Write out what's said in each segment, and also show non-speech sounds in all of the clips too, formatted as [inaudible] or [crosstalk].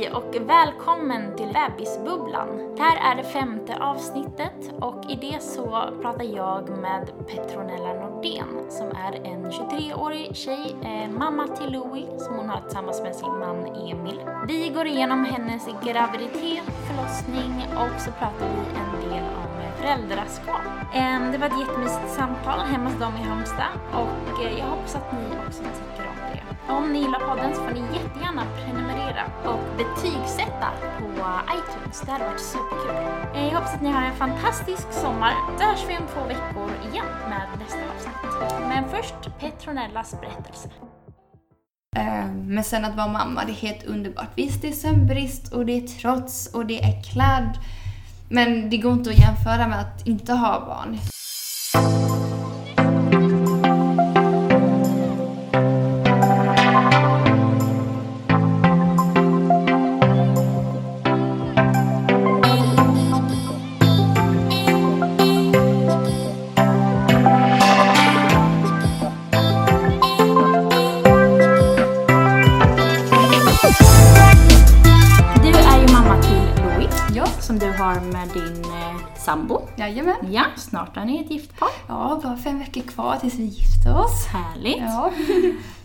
Hej och välkommen till Bebisbubblan. Det här är det femte avsnittet och i det så pratar jag med Petronella Nordén som är en 23-årig tjej, eh, mamma till Louie som hon har tillsammans med sin man Emil. Vi går igenom hennes graviditet, förlossning och så pratar vi en del om föräldraskap. Ehm, det var ett jättemysigt samtal hemma hos dem i Halmstad och eh, jag hoppas att ni också tycker om det. Om ni gillar podden så får ni jättegärna prenumerera och betygsätta på iTunes. Det hade varit superkul. Eh, jag hoppas att ni har en fantastisk sommar. Då hörs vi om två veckor igen med nästa avsnitt. Men först Petronellas berättelse. Eh, men sen att vara mamma, det är helt underbart. Visst, det är sömnbrist och det är trots och det är kladd. Men det går inte att jämföra med att inte ha barn. Sambo. jajamän. Ja, snart är ni ett gift par. Ja, bara fem veckor kvar tills vi gifter oss. Härligt. Ja.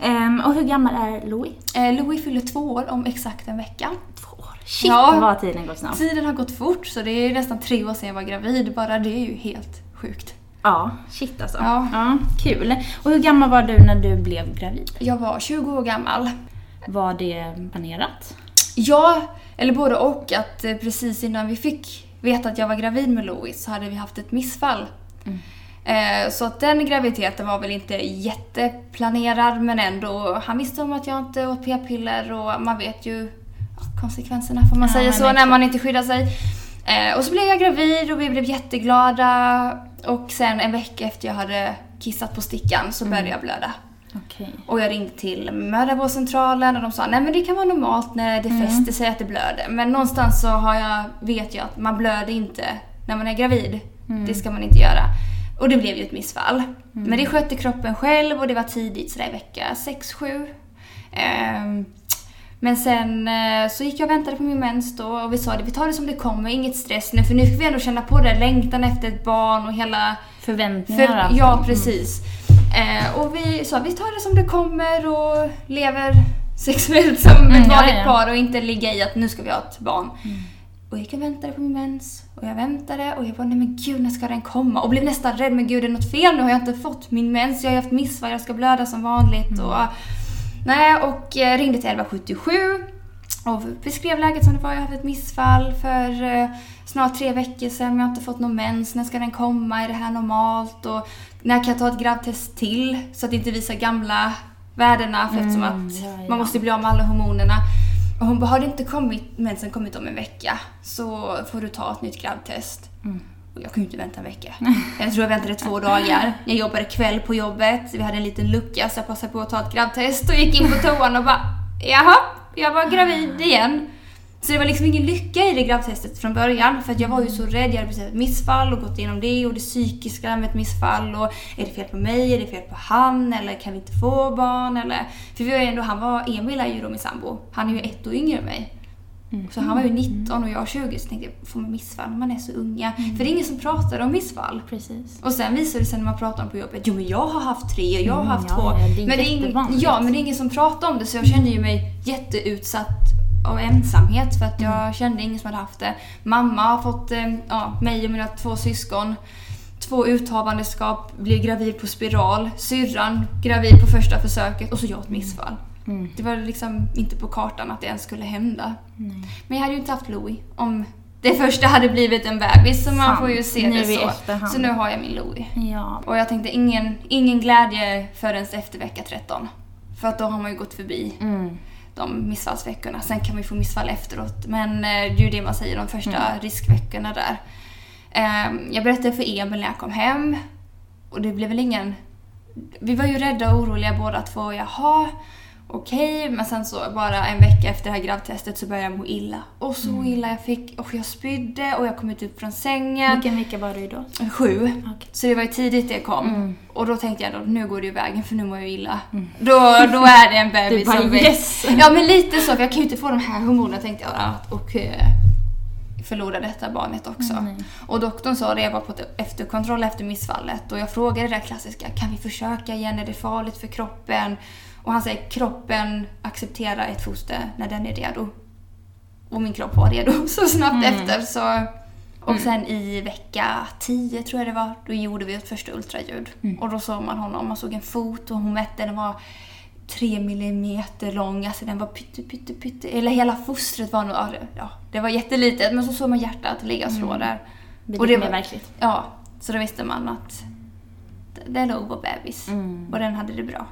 [laughs] Ehm, och hur gammal är Louis? Eh, Louis fyller två år om exakt en vecka. Två år. Shit Ja. vad tiden går snabbt. Tiden har gått fort så det är nästan tre år sedan jag var gravid. Bara det är ju helt sjukt. Ja, shit alltså. Ja. kul. Och hur gammal var du när du blev gravid? Jag var 20 år gammal. Var det planerat? Ja, eller både och. Att eh, precis innan vi fick veta att jag var gravid med Louis så hade vi haft ett missfall. Eh, Så att den graviditeten var väl inte jätteplanerad men ändå. Han visste om att jag inte åt p-piller och man vet ju konsekvenserna får man Ja, säga så när man inte skyddar sig. Eh, Och så blev jag gravid och vi blev jätteglada. Och sen en vecka efter jag hade kissat på stickan så började jag blöda. Okej. Och jag ringde till mödravårdscentralen och de sa nej men det kan vara normalt när det fäster sig att det blöder. Men någonstans så har jag, vet jag att man blöder inte när man är gravid. Det ska man inte göra. Och det blev ju ett missfall. Men det skötte kroppen själv och det var tidigt, sådär i vecka 6-7. Ehm, men sen eh, så gick jag och väntade på min mens då och vi sa det, vi tar det som det kommer, inget stress nu för nu fick vi ändå känna på det, längtan efter ett barn och hela Förväntningar för, alltså. ja, precis. Eh, och vi sa vi tar det som det kommer och lever sexuellt som Mm, ett ja, vanligt ja. par och inte ligga i att nu ska vi ha ett barn. Och jag gick och väntade på min mens och jag väntade och jag bara nej men gud när ska den komma? Och blev nästan rädd men gud är det något fel nu? Har jag inte fått min mens? Jag har ju haft missfall, jag ska blöda som vanligt och Nej och eh, ringde till 1177 och beskrev läget som det var. Jag hade ett missfall för eh, snart tre veckor sedan men jag har inte fått någon mens. När ska den komma? Är det här normalt? Och när kan jag ta ett grabbtest till? Så att det inte visar gamla värdena för eftersom att ja, ja. man måste bli av med alla hormonerna. Och hon bara, har det inte kommit, mensen kommit om en vecka så får du ta ett nytt grabbtest. Och jag kunde inte vänta en vecka. Jag tror jag väntade två [laughs] dagar. Jag jobbade kväll på jobbet, vi hade en liten lucka så jag passade på att ta ett grabbtest och gick in på toan och bara jaha, jag var gravid igen. Så det var liksom ingen lycka i det grabbtestet från början för att jag var ju så rädd. Jag hade precis haft ett missfall och gått igenom det och det psykiska med ett missfall och är det fel på mig, är det fel på han eller kan vi inte få barn eller? För vi var ju ändå, han var, Emil är ju då min sambo, han är ju ett år yngre än mig. Så han var ju 19 och jag var 20 så tänkte jag, får man missfall när man är så unga? För det är ingen som pratar om missfall. Precis. Och sen visade det sig när man pratar om på jobbet, jo men jag har haft tre och jag har Mm, haft ja, två. ja, det är men, det är ing- ja, men det är ingen som pratar om det så jag kände ju mig jätteutsatt av ensamhet för att jag kände ingen som hade haft det. Mamma har fått eh, ja, mig och mina två syskon. Två uthavandeskap, blev gravid på spiral. Syrran gravid på första försöket och så jag ett missfall. Mm. Det var liksom inte på kartan att det ens skulle hända. Nej. Men jag hade ju inte haft Louis om det första hade blivit en bebis så man Sant. får ju se Nu det så. efterhand. Så nu har jag min Louis. Ja. Och jag tänkte ingen, ingen glädje förrän efter vecka 13. För att då har man ju gått förbi Mm. De missfallsveckorna. Sen kan ju få missfall efteråt. Men eh, det är ju det man säger, de första riskveckorna där. Ehm, jag berättade för Emil när jag kom hem. Och det blev väl ingen... Vi var ju rädda och oroliga båda två. Jaha. Okej, men sen så bara en vecka efter det här gravtestet så började jag må illa. Och så Mm. illa jag fick, och jag spydde och jag kom inte upp från sängen. Vilken vecka var du då? Sju. Okej. Så det var ju tidigt det kom. Mm. Och då tänkte jag då, nu går det ju vägen för nu mår jag illa. Då, då är det en [laughs] bebis bara, som yes! Ja men lite så, för jag kan ju inte få de här hormonerna tänkte jag. att- Och eh, förlora detta barnet också. Mm. Och doktorn sa det, jag var på efterkontroll efter missfallet. Och jag frågade det där klassiska, kan vi försöka igen? Är det farligt för kroppen? Och han säger, kroppen accepterar ett foster när den är redo. Och min kropp var redo [laughs] så snabbt Mm. efter. Så. Och sen i vecka 10 tror jag det var, då gjorde vi ett första ultraljud. Mm. Och då såg man honom, man såg en fot och hon mätte, den var 3 millimeter lång, alltså den var pytte, pytte, pytte. Eller hela fostret var nog, ja, det var jättelitet. Men så såg man hjärtat ligga och slå Mm. där. Det Och det var- verkligt. Ja, så då visste man att det- det låg vår bebis. Mm. Och den hade det bra.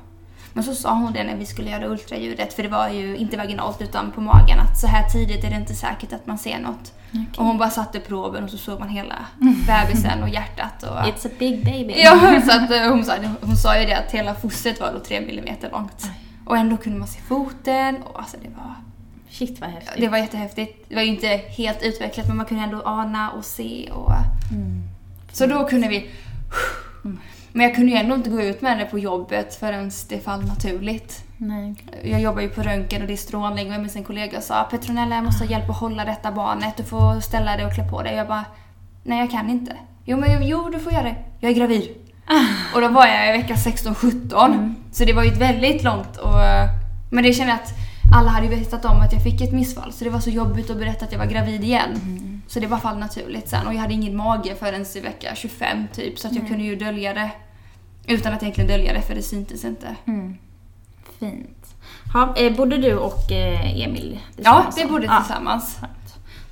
Men så sa hon det när vi skulle göra ultraljudet, för det var ju inte vaginalt utan på magen, att så här tidigt är det inte säkert att man ser något. Okej. Och hon bara satte proben och så såg man hela bebisen och hjärtat. Och, It's a big baby. ja, så att eh, hon, sa, hon sa ju det att hela fostret var då tre millimeter långt. Och ändå kunde man se foten och alltså det var, Shit vad häftigt. det var jättehäftigt. Det var ju inte helt utvecklat men man kunde ändå ana och se och... Mm. Så då kunde vi... Men jag kunde ju ändå inte gå ut med det på jobbet förrän det fall naturligt. Nej. Jag jobbar ju på röntgen och det är strålning och jag minns en kollega sa Petronella jag måste ha hjälp att hålla detta barnet, du får ställa dig och klä på dig. Jag bara, nej jag kan inte. Jo men jo du får göra det, jag är gravid. [laughs] Och då var jag i vecka 16-17. Mm. Så det var ju ett väldigt långt och... Men det känner jag att alla hade ju vetat om att jag fick ett missfall så det var så jobbigt att berätta att jag var gravid igen. Mm. Så det var fall naturligt sen och jag hade ingen mage förrän i vecka 25 typ så att jag Nej. kunde ju dölja det. Utan att egentligen dölja det för det syntes inte. Mm. Fint. Ha, eh, bodde du och eh, Emil Ja, tillsammans vi då? bodde Ja, tillsammans.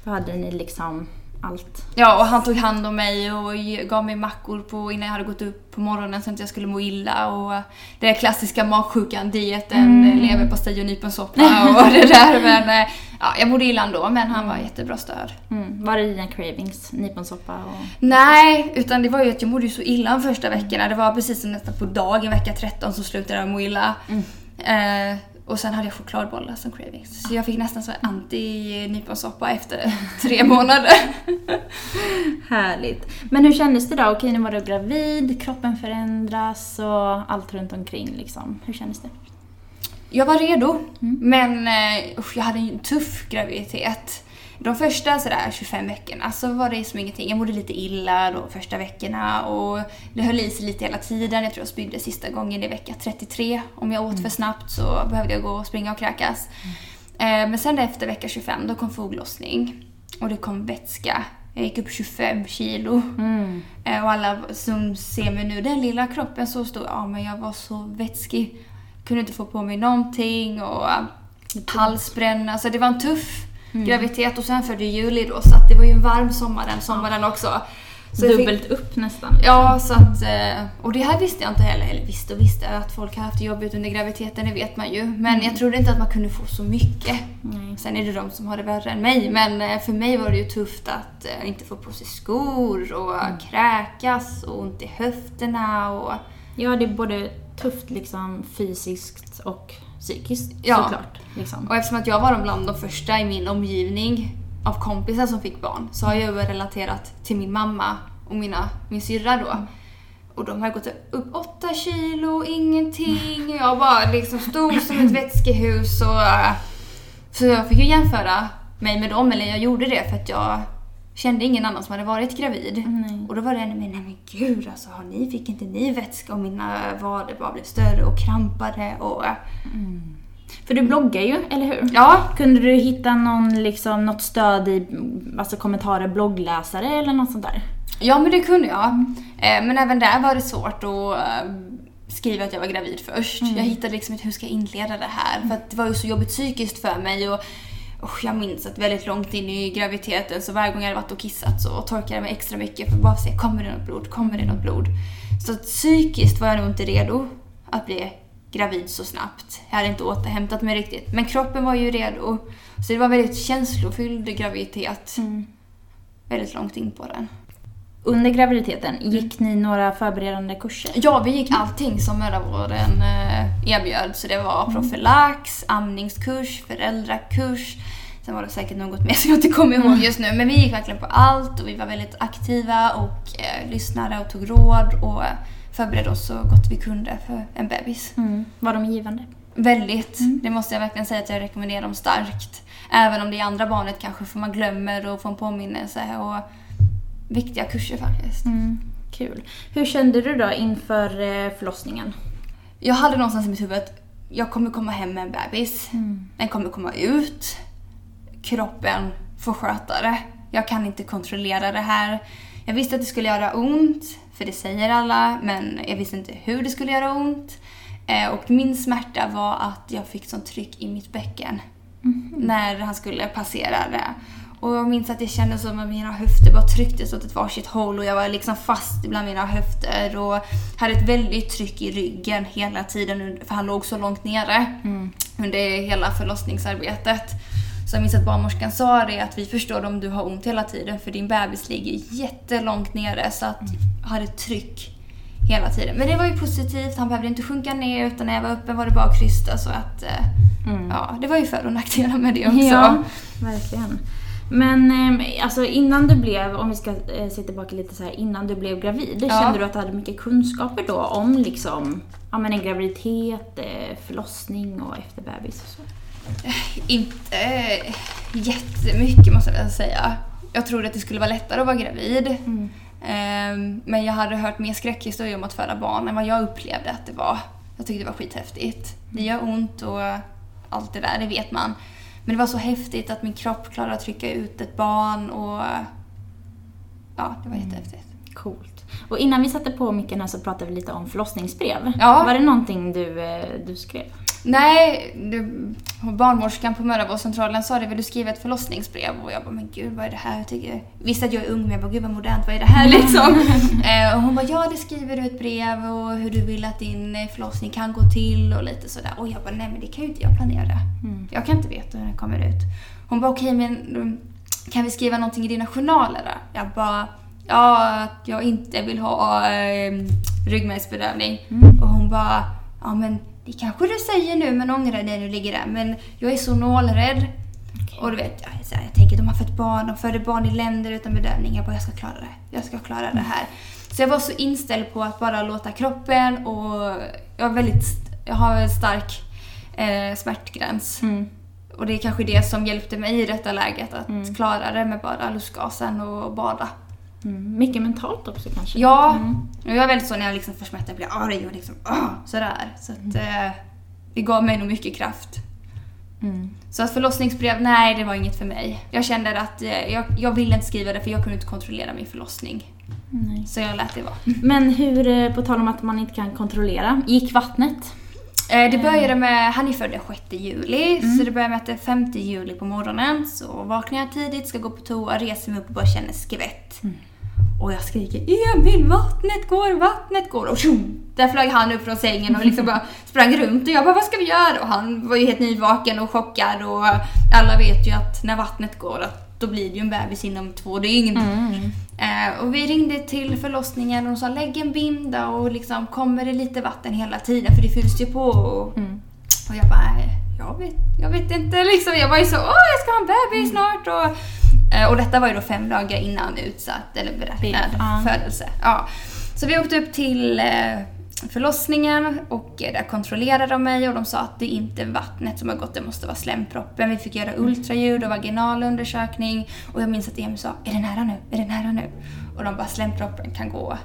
Då hade ni liksom allt. Ja, och han tog hand om mig och gav mig mackor på, innan jag hade gått upp på morgonen så att jag skulle må illa. Och det där klassiska magsjukan, dieten, Mm. leverpastej och nyponsoppa och det där. [laughs] Men eh, ja, jag mådde illa ändå, men han var jättebra stöd. Mm. Var det dina cravings? Nyponsoppa och... Nej, utan det var ju att jag mådde så illa de första veckorna. Det var precis som nästan på dagen, vecka 13, så slutade jag må illa. Mm. Eh, och sen hade jag chokladbollar som cravings. Så jag fick nästan så anti-nyponsoppa efter [laughs] tre månader. Härligt. Men hur kändes det då? Okej, nu var du gravid, kroppen förändras och allt runt omkring liksom. Hur kändes det? Jag var redo, Mm. men eh, usch, jag hade en tuff graviditet. De första sådär 25 veckorna så var det som ingenting. Jag mådde lite illa de första veckorna och det höll i sig lite hela tiden. Jag tror jag spydde sista gången i vecka 33. Om jag åt för snabbt så behövde jag gå och springa och kräkas. Eh, men sen efter vecka 25 då kom foglossning och det kom vätska. Jag gick upp 25 kilo. Mm. Eh, Och alla som ser mig nu, den lilla kroppen så stor, ja men jag var så vätskig. Kunde inte få på mig någonting och halsbränna. Så det var en tuff graviditet och sen födde Juli då så att det var ju en varm sommar den sommaren också. Så jag fick- Dubbelt upp nästan. Ja, så att, eh, och det här visste jag inte heller. Eller visste och visste att folk har haft det jobbigt under graviditeten, det vet man ju. Men jag trodde inte att man kunde få så mycket. Nej. Sen är det de som har det värre än mig, men eh, för mig var det ju tufft att eh, inte få på sig skor och kräkas och ont i höfterna och... Ja, det är både tufft liksom fysiskt och psykiskt Ja. såklart. Liksom. Och eftersom att jag var bland de första i min omgivning av kompisar som fick barn så har jag relaterat till min mamma och mina, min syrra då. Och de har gått upp åtta kilo, ingenting. Och jag bara liksom stod som ett vätskehus och... eh, Så jag fick ju jämföra mig med dem, eller jag gjorde det för att jag kände ingen annan som hade varit gravid. Nej. Och då var det en med nej men gud alltså, har ni, fick inte ni vätska? Och mina vader bara blev större och krampade och... För du bloggar ju, eller hur? Ja, Kunde du hitta någon, liksom, något stöd i alltså, kommentarer, bloggläsare eller något sånt där? Ja, men det kunde jag. Eh, Men även där var det svårt att eh, skriva att jag var gravid först. Jag hittade liksom inte hur ska jag inleda det här? För det var ju så jobbigt psykiskt för mig. Och, och jag minns att väldigt långt in i graviditeten så varje gång jag hade varit och kissat så torkade jag mig extra mycket för att bara se, kommer det något blod? Kommer det något blod? Så psykiskt var jag nog inte redo att bli gravid så snabbt. Jag hade inte återhämtat mig riktigt. Men kroppen var ju redo. Så det var en väldigt känslofylld graviditet. Väldigt långt in på den. Under graviditeten, gick ni några förberedande kurser? Ja, vi gick allting som mödravården eh, erbjöd. Så det var profylax, amningskurs, föräldrakurs. Sen var det säkert något mer som jag inte kommer ihåg just nu. Men vi gick verkligen på allt och vi var väldigt aktiva och eh, lyssnade och tog råd och förberedde oss så gott vi kunde för en bebis. Mm. Var de givande? Väldigt. Det måste jag verkligen säga att jag rekommenderar dem starkt. Även om det är andra barnet kanske för man glömmer och får en påminnelse. Och viktiga kurser faktiskt. Mm. Kul. Hur kände du då inför eh, förlossningen? Jag hade någonstans i mitt huvud att jag kommer komma hem med en bebis. Den kommer komma ut. Kroppen får sköta det. Jag kan inte kontrollera det här. Jag visste att det skulle göra ont, för det säger alla, men jag visste inte hur det skulle göra ont. Eh, Och min smärta var att jag fick sånt tryck i mitt bäcken när han skulle passera det. Och jag minns att jag kände som att mina höfter bara trycktes åt ett varsitt håll och jag var liksom fast bland mina höfter och hade ett väldigt tryck i ryggen hela tiden för han låg så långt nere under hela förlossningsarbetet. Så jag minns att barnmorskan sa det att vi förstår om du har ont hela tiden för din bebis ligger jättelångt nere så att jag hade tryck hela tiden. Men det var ju positivt, han behövde inte sjunka ner utan när jag var uppe var det bara att krysta så att eh, ja, det var ju för och nackdelar med det också. Ja, verkligen. Men eh, alltså innan du blev, om vi ska eh, se tillbaka lite så här, innan du blev gravid, Ja. kände du att du hade mycket kunskaper då om liksom, ja men en graviditet, eh, förlossning och efter bebis och så? Inte eh, jättemycket måste jag säga. Jag trodde att det skulle vara lättare att vara gravid. Ehm, Men jag hade hört mer skräckhistorier om att föda barn än vad jag upplevde att det var. Jag tyckte det var skithäftigt. Det gör ont och allt det där, det vet man. Men det var så häftigt att min kropp klarade att trycka ut ett barn och ja, det var jättehäftigt. Coolt. Och innan vi satte på micken här så pratade vi lite om förlossningsbrev. Ja. Var det någonting du, eh, du skrev? Nej, det, barnmorskan på mödravårdscentralen sa det, vill du skriva ett förlossningsbrev? Och jag bara, men gud vad är det här? Jag tycker, visste att jag är ung men jag bara, gud vad modernt, vad är det här [laughs] liksom? eh, och hon bara, ja det skriver du ett brev och hur du vill att din eh, förlossning kan gå till och lite sådär. Och jag bara, nej men det kan ju inte jag planera. Jag kan inte veta hur den kommer ut. Hon bara, okej men mm, kan vi skriva någonting i dina journaler då? Jag bara, ja att jag inte vill ha eh, ryggmärgsbedövning. Och hon bara, ja men det kanske du säger nu men ångrar dig när du ligger där. Men jag är så nålrädd. Och du vet, jag, så här, jag tänker de har fött barn, de föder barn i länder utan bedövning. Jag bara, jag ska klara det. Jag ska klara det här. Så jag var så inställd på att bara låta kroppen och jag, är väldigt, jag har en stark eh, smärtgräns. Och det är kanske det som hjälpte mig i detta läget, att klara det med bara lustgasen och bada. Mm. Mycket mentalt också kanske? Ja, och jag är väldigt så när jag liksom smärta, jag blir arg och liksom ah, sådär. Så att eh, det gav mig nog mycket kraft. Mm. Så att förlossningsbrev, nej det var inget för mig. Jag kände att eh, jag, jag ville inte skriva det för jag kunde inte kontrollera min förlossning. Nej. Så jag lät det vara. Men hur, eh, på tal om att man inte kan kontrollera, gick vattnet? Eh, Det började med, han är född den 6 juli, så det började med att det är 5 juli på morgonen. Så vaknar jag tidigt, ska gå på toa, reser mig upp och bara känner skvätt. Och jag skriker Emil, vattnet går, vattnet går! Och tjum, där flög han upp från sängen och liksom bara sprang runt och jag bara vad ska vi göra? Och han var ju helt nyvaken och chockad och alla vet ju att när vattnet går att då blir det ju en bebis inom två dygn. Eh, och vi ringde till förlossningen och de sa lägg en binda och liksom kommer det lite vatten hela tiden för det fylls ju på. Och, och jag bara, "Nej, jag vet, jag vet inte liksom. Jag var ju så, åh jag ska ha en bebis snart. Och, och detta var ju då fem dagar innan utsatt eller beräknad ja. födelse. Ja. Så vi åkte upp till eh, förlossningen och eh, där kontrollerade de mig och de sa att det inte är vattnet som har gått, det måste vara slemproppen. Vi fick göra ultraljud och vaginalundersökning och jag minns att Emil sa, är det nära nu? Är det nära nu? Och de bara, slemproppen kan gå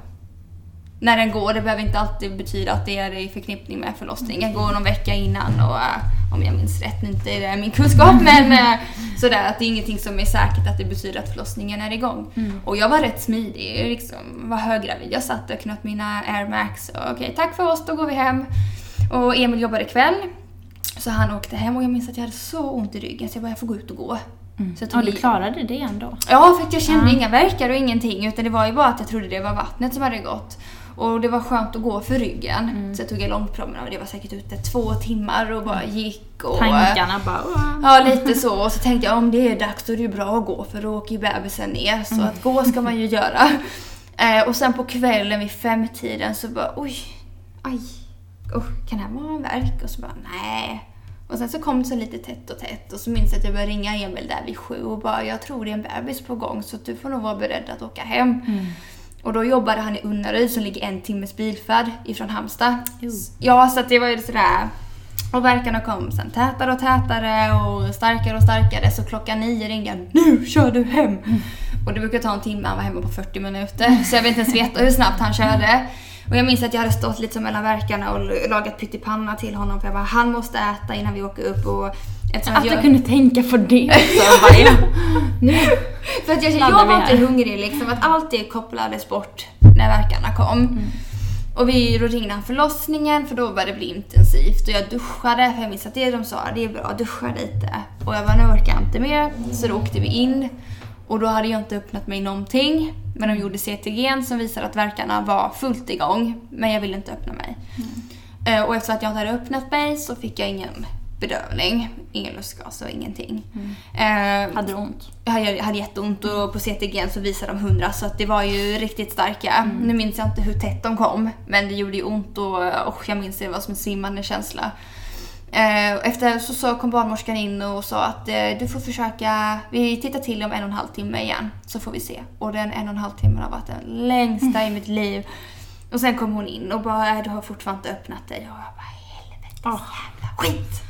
när den går. Det behöver inte alltid betyda att det är i förknippning med förlossningen. går någon vecka innan och eh, om jag minns rätt, nu inte är det min kunskap men eh, sådär att det är ingenting som är säkert att det betyder att förlossningen är igång. Och jag var rätt smidig, liksom var höggravid. Jag satt och knöt mina Air Max och okej, tack för oss, då går vi hem. Och Emil jobbade kväll. Så han åkte hem och jag minns att jag hade så ont i ryggen så jag bara, jag får gå ut och gå. Så jag Ja, du klarade det ändå. Ja, för jag kände Ja. inga verkar och ingenting utan det var ju bara att jag trodde det var vattnet som hade gått. Och det var skönt att gå för ryggen. Mm. Så jag tog en långpromenad och det var säkert ute två timmar och bara gick och... Tankarna bara... "Åh." Ja, lite så. Och så tänkte jag om det är dags då är det ju bra att gå för då åker ju bebisen ner. Så Mm. att gå ska man ju [laughs] göra. Eh, och sen på kvällen vid femtiden så bara oj, aj, oh, kan det här vara en verk? Och så bara nej. Och sen så kom det så lite tätt och tätt och så minns jag att jag började ringa Emil där vid sju och bara jag tror det är en bebis på gång så du får nog vara beredd att åka hem. Mm. Och då jobbade han i Unnaryd som ligger en timmes bilfärd ifrån Halmstad. Jo. Ja, så att det var ju sådär. Och verkarna kom sen tätare och tätare och starkare och starkare. Så klockan nio ringde jag. Nu kör du hem! Och det brukar ta en timme, han var hemma på 40 minuter. Så jag vill inte ens veta hur snabbt han körde. Och jag minns att jag hade stått lite mellan verkarna och lagat pyttipanna till honom. För jag bara, han måste äta innan vi åker upp. Och eftersom Att jag, du kunde tänka på det också. [laughs] Bara, ja. Nu. [laughs] för att jag, jag var inte hungrig liksom. Att allt det kopplades bort när verkarna kom. Och vi, då ringde han förlossningen för då började det bli intensivt. Och jag duschade, för jag minns att det de sa, det är bra, duscha lite. Och jag bara, nu orkar jag inte mer. Så då åkte vi in. Och då hade jag inte öppnat mig någonting. Men de gjorde CTG som visade att verkarna var fullt igång. Men jag ville inte öppna mig. Eh, Och efter att jag inte hade öppnat mig så fick jag ingen bedövning. Ingen lustgas och ingenting. Eh, Hade du ont? jag hade, hade jätteont och på CTG så visade de 100 så att det var ju riktigt starka. Nu minns jag inte hur tätt de kom men det gjorde ju ont och, och jag minns det var som en svimmande känsla. Eh, efter så, så kom barnmorskan in och sa att eh, du får försöka, vi tittar till om en och en halv timme igen så får vi se. Och den en och en halv timmen har varit den längsta i mitt liv. Och sen kom hon in och bara, "Äh, du har fortfarande inte öppnat dig. Och jag bara, helvetes jävla skit!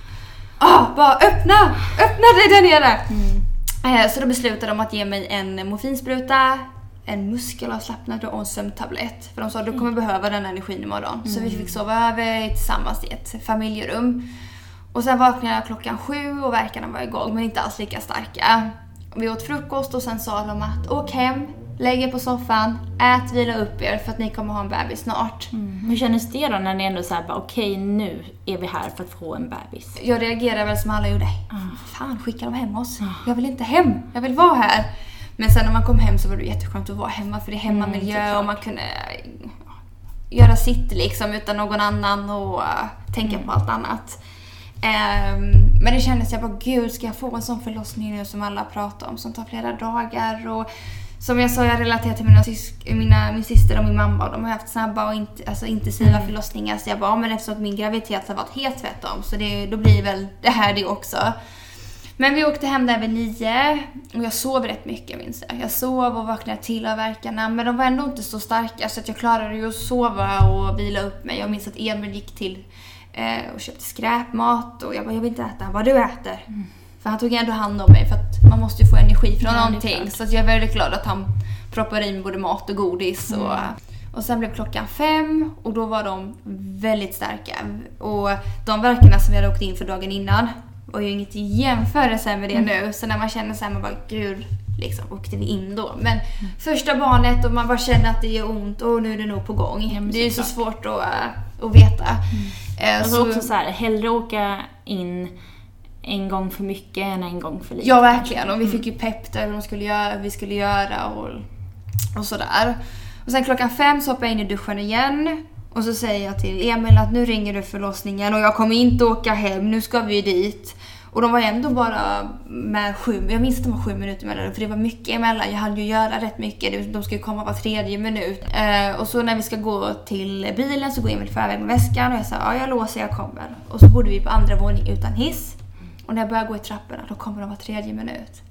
Ah, bara öppna! Öppna dig där nere! Eh, Så då beslutade de att ge mig en morfinspruta, en muskelavslappnande och en sömntablett. För de sa att du kommer behöva den energin imorgon. Så vi fick sova över tillsammans i ett familjerum. Och sen vaknade jag klockan sju och verkarna var igång men inte alls lika starka. Vi åt frukost och sen sa de att åk hem, lägg er på soffan, ät, vila upp er för att ni kommer ha en bebis snart. Hur kändes det då när ni ändå såhär bara okej nu är vi här för att få en bebis? Jag reagerade väl som alla gjorde. Fan, skickar de hem oss? Jag vill inte hem, jag vill vara här. Men sen när man kom hem så var det jätteskönt att vara hemma för det är hemmamiljö såklart. och man kunde göra sitt liksom utan någon annan och uh, tänka på allt annat. Ehm, men det kändes, jag bara gud ska jag få en sån förlossning nu som alla pratar om som tar flera dagar och som jag sa, jag relaterar till mina, sysk- mina, min syster och min mamma och de har haft snabba och inte, alltså intensiva förlossningar. Så jag bara, men eftersom att min graviditet har varit helt tvärtom så det, då blir väl det här det också. Men vi åkte hem där vid nio och jag sov rätt mycket minns jag. Jag sov och vaknade till av verkarna men de var ändå inte så starka så att jag klarade ju att sova och vila upp mig. Jag minns att Emil gick till eh, och köpte skräpmat och jag bara, jag vill inte äta. Han bara, du äter. För han tog ändå hand om mig för att man måste ju få energi från Ja, någonting. Så jag är väldigt glad att han proppade i mig både mat och godis. Och, och sen blev klockan fem och då var de väldigt starka. Och de verkarna som vi hade åkt in för dagen innan var ju inget i jämförelse med det nu. Så när man känner så här, man bara gud, liksom åkte vi in då? Men första barnet och man bara känner att det gör ont och nu är det nog på gång. Ja, det är ju så svårt att, äh, att veta. Eh, Alltså så- också så här, hellre åka in en gång för mycket än en gång för lite. Ja, verkligen. Och vi fick ju pepp där vad de skulle göra, vi skulle göra och, och sådär. Och sen klockan fem så hoppar jag in i duschen igen. Och så säger jag till Emil att nu ringer du förlossningen och jag kommer inte åka hem, nu ska vi dit. Och de var ändå bara med sju, jag minns att de var sju minuter emellan för det var mycket emellan. Jag hann ju göra rätt mycket, de skulle komma var tredje minut. Eh, och så när vi ska gå till bilen så går Emil förväg med väskan och jag sa ja jag låser, jag kommer. Och så bodde vi på andra våning utan hiss. Och när jag börjar gå i trapporna då kommer de var tredje minut.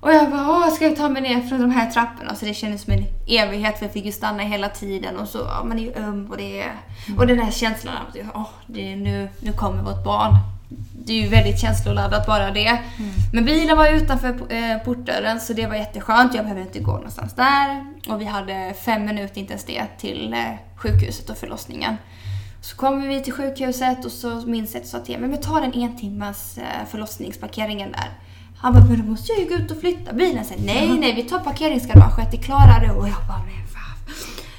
Och jag bara, åh, ska jag ta mig ner från de här trapporna? Så det kändes som en evighet för jag fick ju stanna hela tiden och så, ja, man är ju öm och det är... Och den här känslan av att, åh, det är nu, nu kommer vårt barn. Det är ju väldigt känsloladdat bara det. Men bilen var utanför eh, portdörren så det var jätteskönt. Jag behövde inte gå någonstans där. Och vi hade fem minuter inte ens det till eh, sjukhuset och förlossningen. Så kommer vi till sjukhuset och så minns jag att jag sa till men ta den en timmas eh, förlossningsparkeringen där. Han bara, men då måste jag ju gå ut och flytta bilen. Så, nej, nej, vi tar parkeringsgaraget, det klarar du. Och jag bara, men fan.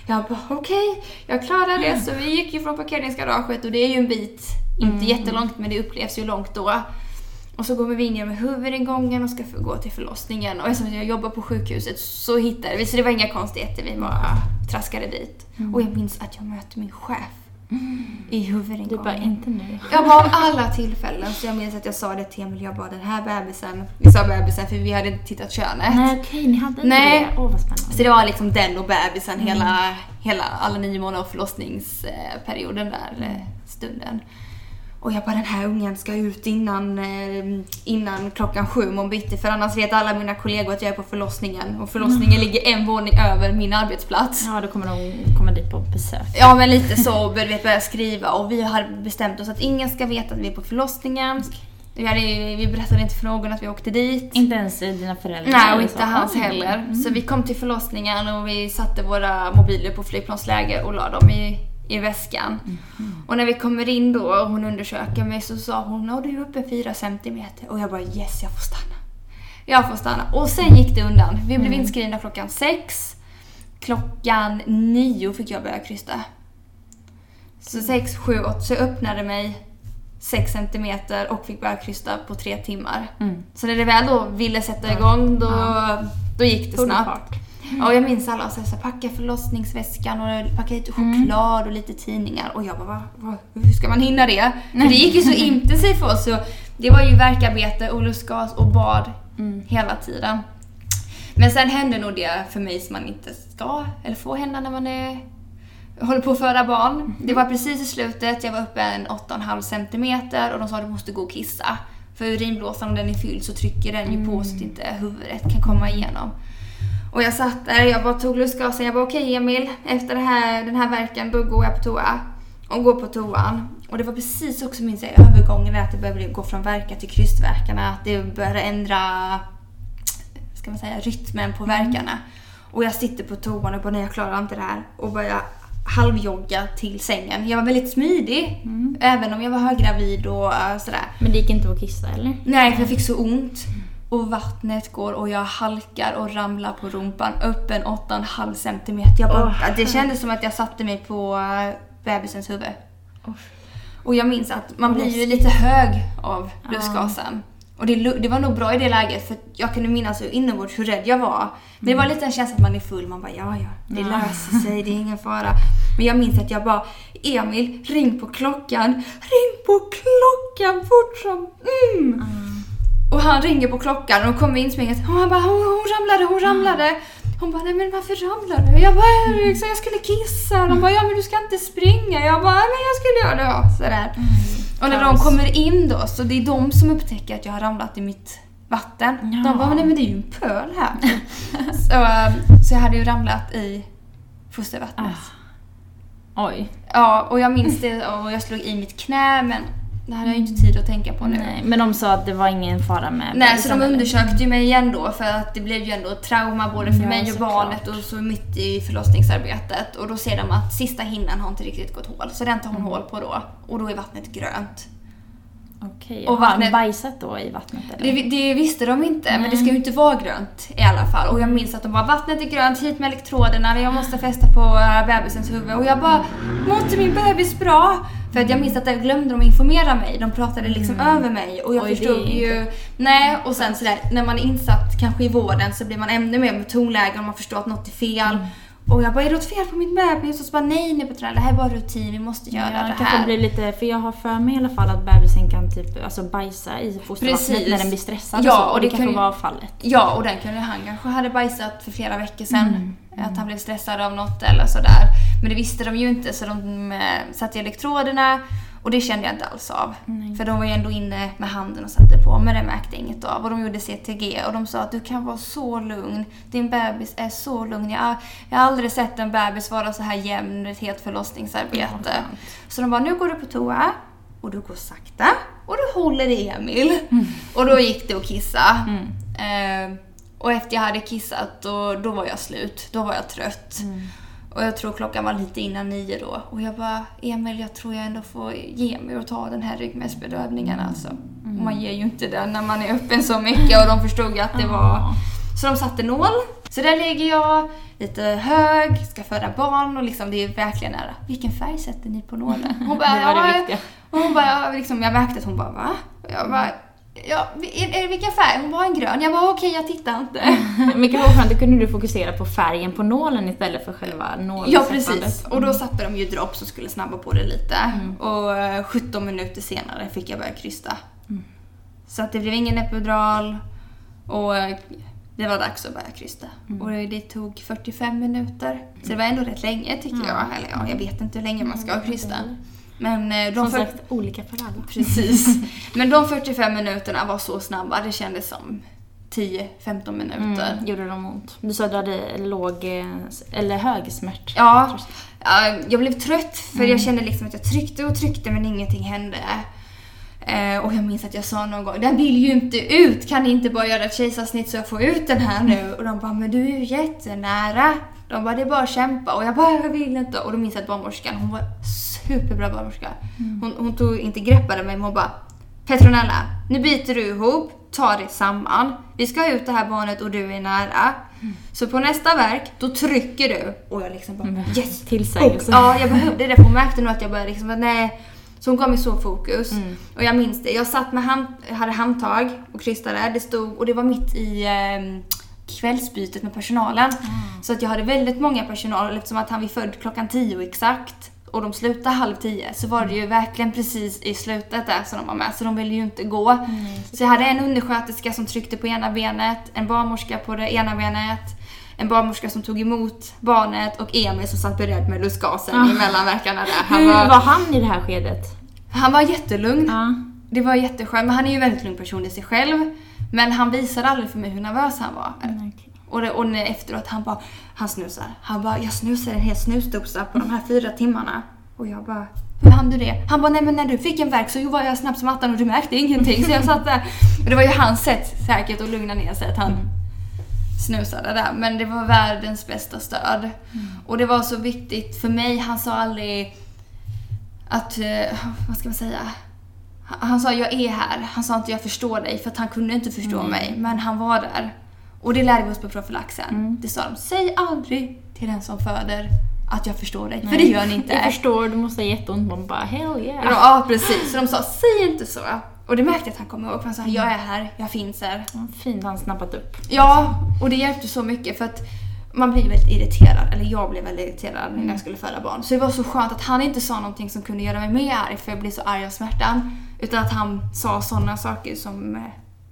Jag bara, okej, jag klarar det. Så vi gick ju från parkeringsgaraget och det är ju en bit, inte jättelångt men det upplevs ju långt då. Och så kommer vi in med huvudingången och ska gå till förlossningen. Och eftersom jag jobbar på sjukhuset så hittade vi, så det var inga konstigheter. Vi bara traskade dit. Och jag minns att jag möter min chef I Du huvudingången. bara, inte nu. Jag bara av alla tillfällen så jag minns att jag sa det till Emil, jag bara den här bebisen, vi sa bebisen för vi hade inte tittat könet. Nej okej, ni hade inte Nej. det? Åh vad spännande. Så det var liksom den och bebisen hela, hela alla nio månader av förlossningsperioden där eh, stunden. Och jag bara den här ungen ska ut innan, eh, innan klockan sju om bitti för annars vet alla mina kollegor att jag är på förlossningen och förlossningen ligger en våning över min arbetsplats. Ja, då kommer de komma dit på besök. Ja men lite så, började börja skriva och vi har bestämt oss att ingen ska veta att vi är på förlossningen. Vi, hade, vi berättade inte för någon att vi åkte dit. Inte ens dina föräldrar? Nej, och inte så? hans heller. Mm. Så vi kom till förlossningen och vi satte våra mobiler på flygplansläge och la dem i, i väskan. Mm. Och när vi kommer in då och hon undersöker mig så sa hon att du är uppe 4 centimeter. Och jag bara yes, jag får stanna. Jag får stanna. Och sen gick det undan. Vi blev Mm. inskrivna klockan sex. Klockan nio fick jag börja krysta. Så sex, sju, åtta. Så jag öppnade mig 6 centimeter och fick börja krysta på tre timmar. Mm. Så när det väl då ville sätta igång då, då gick det snabbt. Ja, och jag minns alla så här, packa förlossningsväskan och packa lite choklad och lite tidningar. Och jag bara, va, hur ska man hinna det? För det gick ju så intensivt för oss. Så det var ju värkarbete och lustgas och bad Mm. hela tiden. Men sen hände nog det för mig som man inte ska eller får hända när man är, håller på att föda barn. Det var precis i slutet, jag var uppe en 8,5 centimeter och de sa att du måste gå och kissa. För urinblåsan om den är fylld så trycker den ju på så att inte huvudet kan komma igenom. Och jag satt där, jag bara tog lustgasen, jag bara okej Emil, efter här, den här verken då går jag på toa. Och går på toan. Och det var precis också jag i övergången att det började gå från verkar till krystverkarna, att det började ändra ska man säga, rytmen på verkarna. Och jag sitter på toan och bara nej jag klarar inte det här. Och börjar halvjogga till sängen. Jag var väldigt smidig. Även om jag var höggravid och äh, sådär. Men det gick inte att kissa eller? Nej, för jag fick så ont. Och vattnet går och jag halkar och ramlar på rumpan upp en 8,5 centimeter. Jag bara, Åh, det kändes som att jag satte mig på äh, bebisens huvud. Åh. Och jag minns att man blir ju lite hög av lustgasen. Och det, det var nog bra i det läget för jag kunde minnas hur inombords hur rädd jag var. Men det var lite en känsla att man är full, man bara ja ja, det Ja. löser sig, det är ingen [laughs] fara. Men jag minns att jag bara Emil, ring på klockan, ring på klockan fort som mm. Och han ringer på klockan och kommer inspringandes och han bara hon, hon ramlade, hon ramlade. Hon bara nej men varför ramlade du? Jag bara liksom, jag skulle kissa. De bara ja men du ska inte springa. Jag bara men jag skulle göra det. Ja, sådär. Och när de kommer in då så det är de som upptäcker att jag har ramlat i mitt vatten. Ja. De bara nej men det är ju en pöl här. [laughs] så, så jag hade ju ramlat i fostervattnet. Oj. Ja och jag minns det och jag slog i mitt knä men det hade jag ju inte tid att tänka på nu. Nej, men de sa att det var ingen fara med Nej, så bebisen, de undersökte ju mig igen då för att det blev ju ändå ett trauma både för Ja, mig och barnet och så mitt i förlossningsarbetet. Och då ser de att sista hinnan har inte riktigt gått hål, så den tar hon Mm. hål på då. Och då är vattnet grönt. Okej, Och och har han vattnet- bajsat då i vattnet eller? Det, det visste de inte, men det Nej. ska ju inte vara grönt i alla fall. Och jag minns att de bara vattnet är grönt, hit med elektroderna, jag måste fästa på äh, bebisens huvud. Och jag bara, mår inte min bebis bra? För att jag minns att där glömde de informera mig, de pratade liksom över mig. Och jag Oj, förstod ju, nej och sen sådär, när man är insatt kanske i vården så blir man ännu mer med tonläge och man förstår att något är fel. Och jag bara, är det något fel på min bebis? Och så bara, nej nej Petra, det här är bara rutin, vi måste göra Ja, det här. blir lite, för jag har för mig i alla fall att bebisen kan typ alltså bajsa i fostervattnet när den blir stressad Ja, och så. och det, det kan kanske ju- var fallet. Ja, och den kunde han kanske hade bajsat för flera veckor sedan. Mm, Att han blev stressad av något eller sådär. Men det visste de ju inte så de eh, satte elektroderna och det kände jag inte alls av. Nej. För de var ju ändå inne med handen och satte på men det märkte jag inget av. Och de gjorde CTG och de sa att du kan vara så lugn. Din bebis är så lugn. Jag, har- jag har aldrig sett en bebis vara så här jämn ett helt förlossningsarbete. Ja, så de bara, nu går du på toa och du går sakta och du håller i Emil. Och då gick det att kissa. Mm. Eh, och efter jag hade kissat, då, då var jag slut. Då var jag trött. Mm. Och jag tror klockan var lite innan nio då. Och jag bara, Emil jag tror jag ändå får ge mig och ta den här ryggmärgsbedövningen alltså. Mm. Man ger ju inte den när man är öppen så mycket och de förstod att det var... Så de satte nål. Så där ligger jag, lite hög, ska föda barn och liksom det är verkligen nära. Vilken färg sätter ni på nålen? Hon bara, [laughs] Det var det viktiga. Hon bara, liksom, jag märkte att hon bara va? Och jag bara, Ja, vilken färg? Hon var en grön. Jag bara okej, okay, jag tittar inte. Men kanske då kunde du fokusera på färgen på nålen istället för själva nålen. Ja, precis. Och då mm. satte de ju drops och skulle snabba på det lite. Mm. Och 17 eh, minuter senare fick jag börja krysta. Mm. Så att det blev ingen epidural. Och eh, det var dags att börja krysta. Mm. Och det tog 45 minuter. Så det var ändå rätt länge tycker jag. Eller ja, jag vet inte hur länge man ska krysta. Men eh, de Som sagt, olika för alla. [laughs] Precis. Men de 45 minuterna var så snabba. Det kändes som 10-15 minuter. Mm, gjorde de ont? Du sa att du hade låg eller hög smärt. Ja. Jag blev trött för mm. jag kände liksom att jag tryckte och tryckte men ingenting hände. Eh, och jag minns att jag sa någon gång, den vill ju inte ut, kan ni inte bara göra ett kejsarsnitt så jag får ut den här nu? Och de bara, men du är ju jättenära. De bara, det är bara att kämpa. Och jag bara, jag vill inte. Och då minns jag att barnmorskan, hon var superbra barnmorska. Mm. Hon, hon tog inte greppade mig, men hon bara, Petronella, nu biter du ihop, ta dig samman. Vi ska ha ut det här barnet och du är nära. Mm. Så på nästa verk, då trycker du. Och jag liksom bara, mm. yes! [laughs] Tillsägelse. ja, jag behövde det. För hon märkte nog att jag började liksom, nej så hon gav mig så fokus. Mm. Och jag minns det. Jag satt med hand, hade handtag och krystade. Det stod, och det var mitt i eh, kvällsbytet med personalen. Mm. Så att jag hade väldigt många personal eftersom att han var född klockan tio exakt och de slutade halv tio så var det ju verkligen precis i slutet där som de var med så de ville ju inte gå. Mm. Så jag hade en undersköterska som tryckte på ena benet, en barnmorska på det ena benet, en barnmorska som tog emot barnet och Emil som satt beredd med lustgasen ah. i mellanverkarna där. Han Hur var, han i det här skedet? Han var jättelugn. Ah. Det var jätteskönt, men han är ju en väldigt lugn person i sig själv. Men han visade aldrig för mig hur nervös han var. Mm, okay. Och, det, och efteråt, han bara, han snusar. Han bara, jag snusade en hel snusdosa på de här fyra timmarna. Och jag bara, hur hann du det? Han bara, nej men när du fick en verk så var jag snabb som attan och du märkte ingenting. Så jag satt där. Och det var ju hans sätt säkert att lugna ner sig. Att han, mm snusade där. Men det var världens bästa stöd. Mm. Och det var så viktigt för mig. Han sa aldrig att, eh, vad ska man säga? Han sa jag är här. Han sa inte jag förstår dig för att han kunde inte förstå mm. mig. Men han var där. Och det lärde vi oss på profylaxen. Mm. Det sa de, säg aldrig till den som föder att jag förstår dig. Nej. För det gör ni inte. Jag förstår, du måste ha jätteont. Man bara, hell yeah. Ja, precis. Så de sa, säg inte så. Och det märkte jag att han kom ihåg. Han sa, jag är här, jag finns här. fint han snappat upp. Ja, och det hjälpte så mycket för att man blir väldigt irriterad, eller jag blev väldigt irriterad mm. när jag skulle föda barn. Så det var så skönt att han inte sa någonting som kunde göra mig mer arg för jag blev så arg av smärtan. Utan att han sa sådana saker som eh,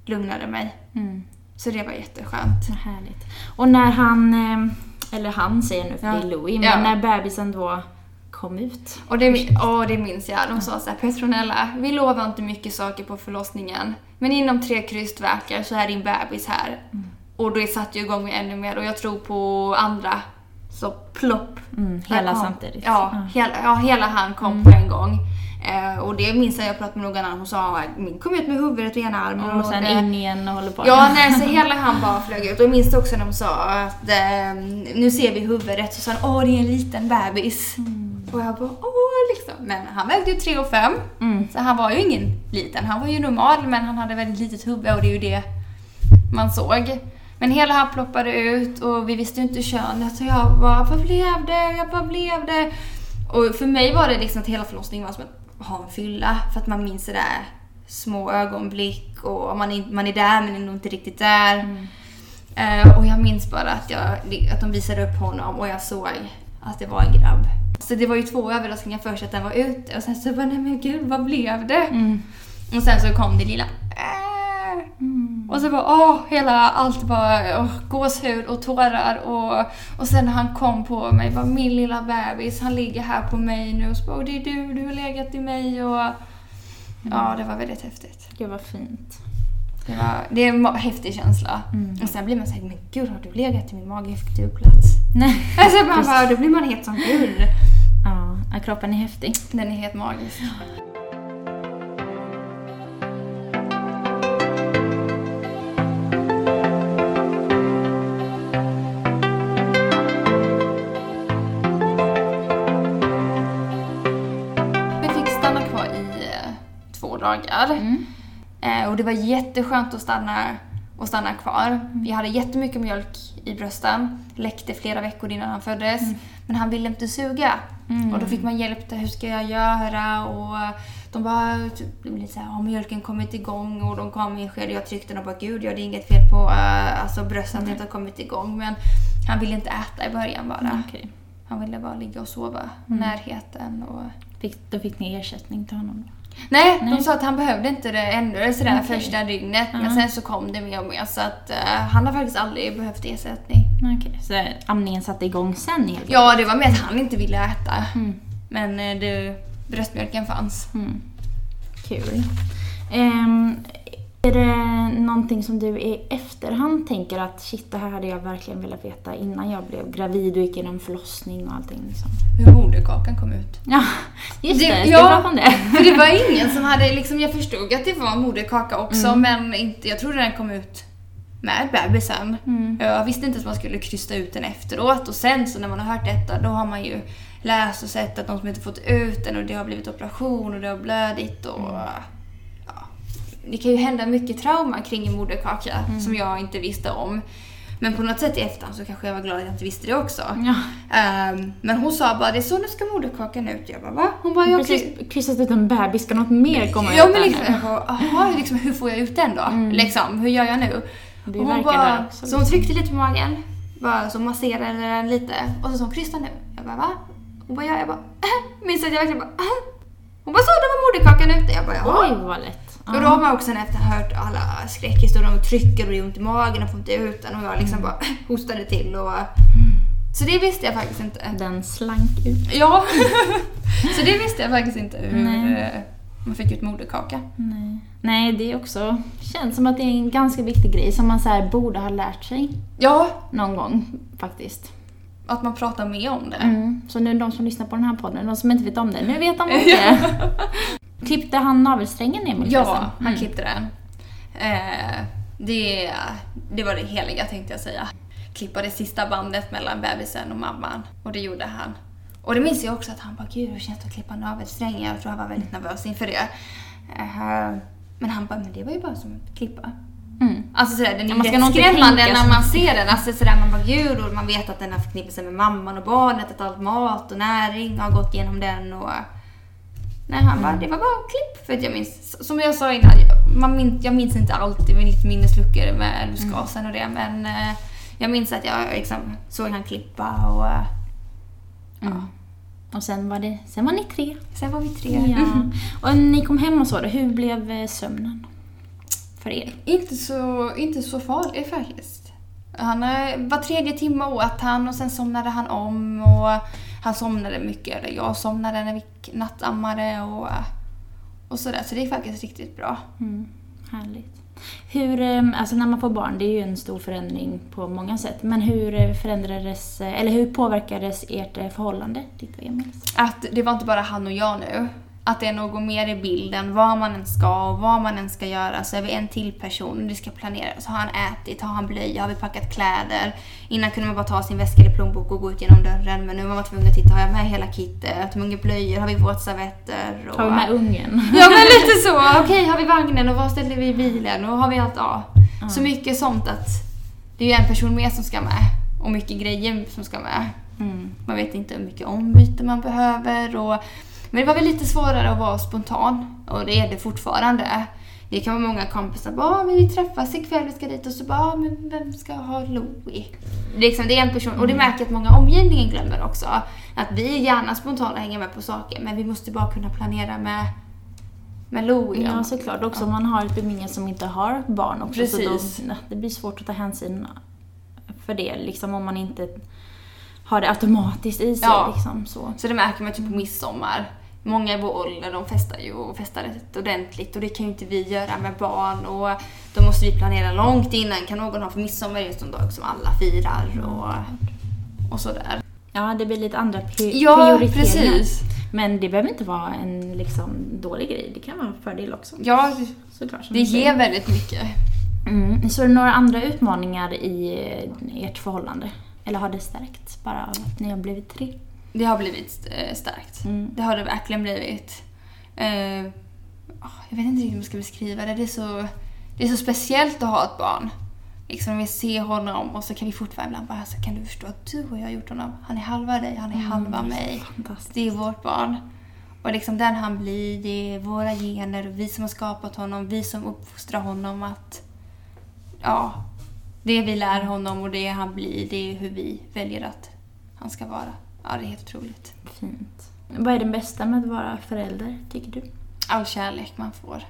lugnade mig. Mm. Så det var jätteskönt. Vad härligt. Och när han, eh, eller han säger nu för ja. det är Louis, men ja. när bebisen då kom ut. Och det, oh, det minns jag. De sa såhär, Petronella, vi lovar inte mycket saker på förlossningen. Men inom tre krystverkar så är din bebis här. Mm. Och det satte ju igång mig ännu mer och jag tror på andra så plopp. Mm, hela samtidigt. Ja, mm. hela, ja, hela han kom mm. på en gång. Eh, och det minns jag, jag pratade med någon annan, hon sa min kom ut med huvudet och ena armen. Och, och sen in igen och håller på. Ja, nej, så hela han bara flög ut. Och jag minns också när de sa att eh, nu ser vi huvudet, så sa han åh det är en liten bebis. Mm. Och jag bara åh liksom. Men han vägde ju 3 och 5. Mm. Så han var ju ingen liten. Han var ju normal men han hade väldigt litet huvud och det är ju det man såg. Men hela han ploppade ut och vi visste ju inte könet så jag bara, vad blev det? Jag bara blev det? Och för mig var det liksom att hela förlossningen var som att ha en fylla. För att man minns det där små ögonblick och man är, man är där men är nog inte riktigt där. Mm. Uh, och jag minns bara att, jag, att de visade upp honom och jag såg att det var en grabb. Så det var ju två överraskningar först att den var ute och sen så bara, nej men gud vad blev det? Mm. Och sen så kom det lilla äh. Mm. Och så bara, åh, hela allt bara, åh, gåshud och tårar och, och sen när han kom på mig, bara min lilla bebis, han ligger här på mig nu och så bara, det är du, du har legat i mig och ja, det var väldigt häftigt. Det var fint. Det, var, det är en häftig känsla. Mm. Och sen blir man såhär, men gud har du legat i min mage? Fick du plats? Nej. [laughs] Alltså man bara, då blir man helt som gud. Ja, kroppen är häftig. Den är helt magisk. Dagar. Mm. Eh, och det var jätteskönt att stanna och stanna kvar. Mm. Vi hade jättemycket mjölk i brösten, läckte flera veckor innan han föddes. Mm. Men han ville inte suga. Mm. Och då fick man hjälp till hur ska jag göra och de bara, typ, lite så här, har mjölken kommit igång? Och de kom in sked och jag tryckte och bara, gud, ja, det är inget fel på uh, alltså, bröstet att det inte har kommit igång. Men han ville inte äta i början bara. Okej. Han ville bara ligga och sova, Mm. närheten och... Fick, då fick ni ersättning till honom? Nej, Nej. de sa att han behövde inte det ännu sådär Okej. första dygnet. Ja. Men sen så kom det mer och mer så att eh, han har faktiskt aldrig behövt ersättning. Okej, så amningen satte igång sen helt? Ja, det var mer att han inte ville äta. Mm. Men eh, det, bröstmjölken fanns. Mm. Kul. Ehm, är det någonting som du i efterhand tänker att shit, det här hade jag verkligen velat veta innan jag blev gravid och gick igenom förlossning och allting liksom? Hur moderkakan kom ut. Ja, just det. Det- ja. om det? [laughs] För det var ingen som hade liksom, jag förstod att det var moderkaka också Mm. men inte, jag trodde den kom ut med bebisen. Mm. Jag visste inte att man skulle krysta ut den efteråt och sen så när man har hört detta då har man ju läst och sett att de som inte fått ut den och det har blivit operation och det har blödit och Mm. Ja. Det kan ju hända mycket trauma kring en moderkaka Mm. som jag inte visste om. Men på något sätt i efterhand så kanske jag var glad att jag inte visste det också. Ja, Ehm, men hon sa bara det är så nu ska moderkakan ut. Jag bara va? Hon bara jag precis kryssat ut en bebis, ska något mer komma Ja ut men där liksom, jag bara, aha, liksom, hur får jag ut den då? Mm. Liksom, hur gör jag nu? Det Och hon bara, också. så hon tryckte lite på magen, bara så masserade den lite och så sa hon kryssa nu. Jag bara va? Hon bara ja, jag bara äh. [laughs] Minns att jag verkligen bara äh. Hon bara så, där var moderkakan ute. Jag bara jaha. Oj, vad lätt. Och då har man också efter hört alla skräckhistorier, de trycker och det ont i magen och får inte ut den och jag liksom bara [laughs] hostade till och... Så det visste jag faktiskt inte. Den slank ut. Ja, [laughs] så det visste jag faktiskt inte hur Nej. eh, man fick ut moderkaka. Nej. Nej, det är också, känns som att det är en ganska viktig grej som man så borde ha lärt sig Ja, någon gång faktiskt. att man pratar mer om det. Mm. Så nu de som lyssnar på den här podden, de som inte vet om det, nu vet de [laughs] om det. Klippte han navelsträngen Emil Ja, förresten? han Mm. klippte den. Eh, det, det var det heliga tänkte jag säga. Klippa det sista bandet mellan bebisen och mamman. Och det gjorde han. Och det minns jag också att han bara, gud hur känns det att klippa navelsträngen? Jag tror han var väldigt nervös inför det. Eh, men han bara, men det var ju bara som att klippa. Mm. Alltså sådär, den är man ska skrämmande när man ser den. Alltså sådär, man bara gud och man vet att den har förknippat sig med mamman och barnet, att allt mat och näring har gått igenom den och... Nej, han bara, det var bara klipp. För att jag minns, som jag sa innan, jag, man min, jag minns inte allt, det var lite minnesluckor med lustgasen och det, men eh, jag minns att jag liksom såg han klippa och eh, Mm. Och sen var, det, sen var ni tre. sen var vi tre. Ja. [laughs] Och ni kom hem och så då, hur blev eh, sömnen? För er? Inte så, inte så farlig faktiskt. Han, var tredje timme åt han och sen somnade han om och han somnade mycket, eller jag somnade när vi nattammade och, och sådär. Så det är faktiskt riktigt bra. Mm. Härligt. Hur, eh, alltså när man får barn, det är ju en stor förändring på många sätt. Men hur eh, förändrades, eh, eller hur påverkades ert eh, förhållande, ditt och Emils? Att det var inte bara han och jag nu. Att det är något mer i bilden, vad man än ska och vad man än ska göra. Så är vi en till person, det ska planeras. Har han ätit? Har han blöja? Har vi packat kläder? Innan kunde man bara ta sin väska eller plånbok och gå ut genom dörren. Men nu var man tvungen att titta, har jag med hela kittet? Hur många blöjor? Har vi våtservetter? Och... Har vi med ungen? Ja men [laughs] lite så. Okej, har vi vagnen och var ställer vi bilen och har vi allt? Ja. Så mycket sånt att det är ju en person mer som ska med. Och mycket grejer som ska med. Mm. Man vet inte hur mycket ombyte man behöver. Och, men det var väl lite svårare att vara spontan. Och det är det fortfarande. Det kan vara många kompisar bara "Ah, vi träffas ikväll, vi ska dit. Och så bara "Ah, men vem ska ha Louie? Liksom, det är en person, och det märker jag att många omgivningen glömmer också. Att vi är gärna spontana hänger med på saker. Men vi måste bara kunna planera med, med Louie. Ja, såklart. Också om man har ett umgänge som inte har barn också. Så Precis. då, ja, det blir svårt att ta hänsyn för det, liksom om man inte har det automatiskt i sig. Ja. Liksom, så. Så det märker man typ på midsommar. Många i vår ålder de festar ju och festar rätt ordentligt och det kan ju inte vi göra med barn och då måste vi planera långt innan. Kan någon ha för midsommar just en dag som alla firar och, och sådär. Ja, det blir lite andra pri- Ja, prioriteringar. precis. Men det behöver inte vara en liksom, dålig grej. Det kan vara en fördel också. Ja, Såklart. det ger väldigt mycket. Mm. Så är det några andra utmaningar i ert förhållande? Eller har det stärkts bara av att ni har blivit tre? Det har blivit eh, starkt. Mm. Det har det verkligen blivit. Eh, ah, jag vet inte riktigt hur man ska beskriva det. Det är så, det är så speciellt att ha ett barn. Liksom vi ser honom och så kan vi fortfarande ibland bara, så kan du förstå att du och jag har gjort honom. Han är halva dig, han är halva mig. Det är vårt barn. Och liksom den han blir, det är våra gener, vi som har skapat honom, vi som uppfostrar honom att... Ja, det vi lär honom och det han blir, det är hur vi väljer att han ska vara. Ja, det är helt otroligt. Fint. Vad är det bästa med att vara förälder, tycker du? All kärlek man får.